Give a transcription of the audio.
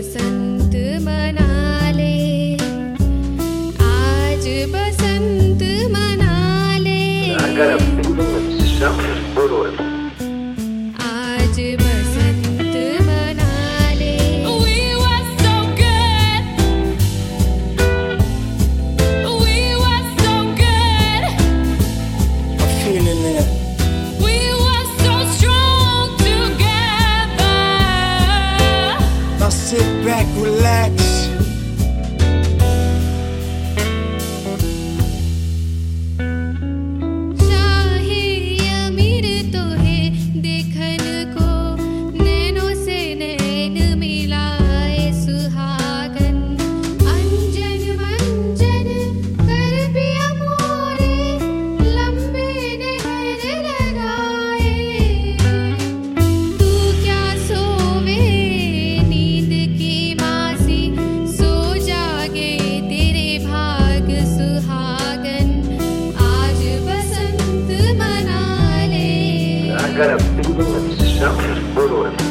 बसंत मना आज बसंत मना sit back, relax. It's just brutal.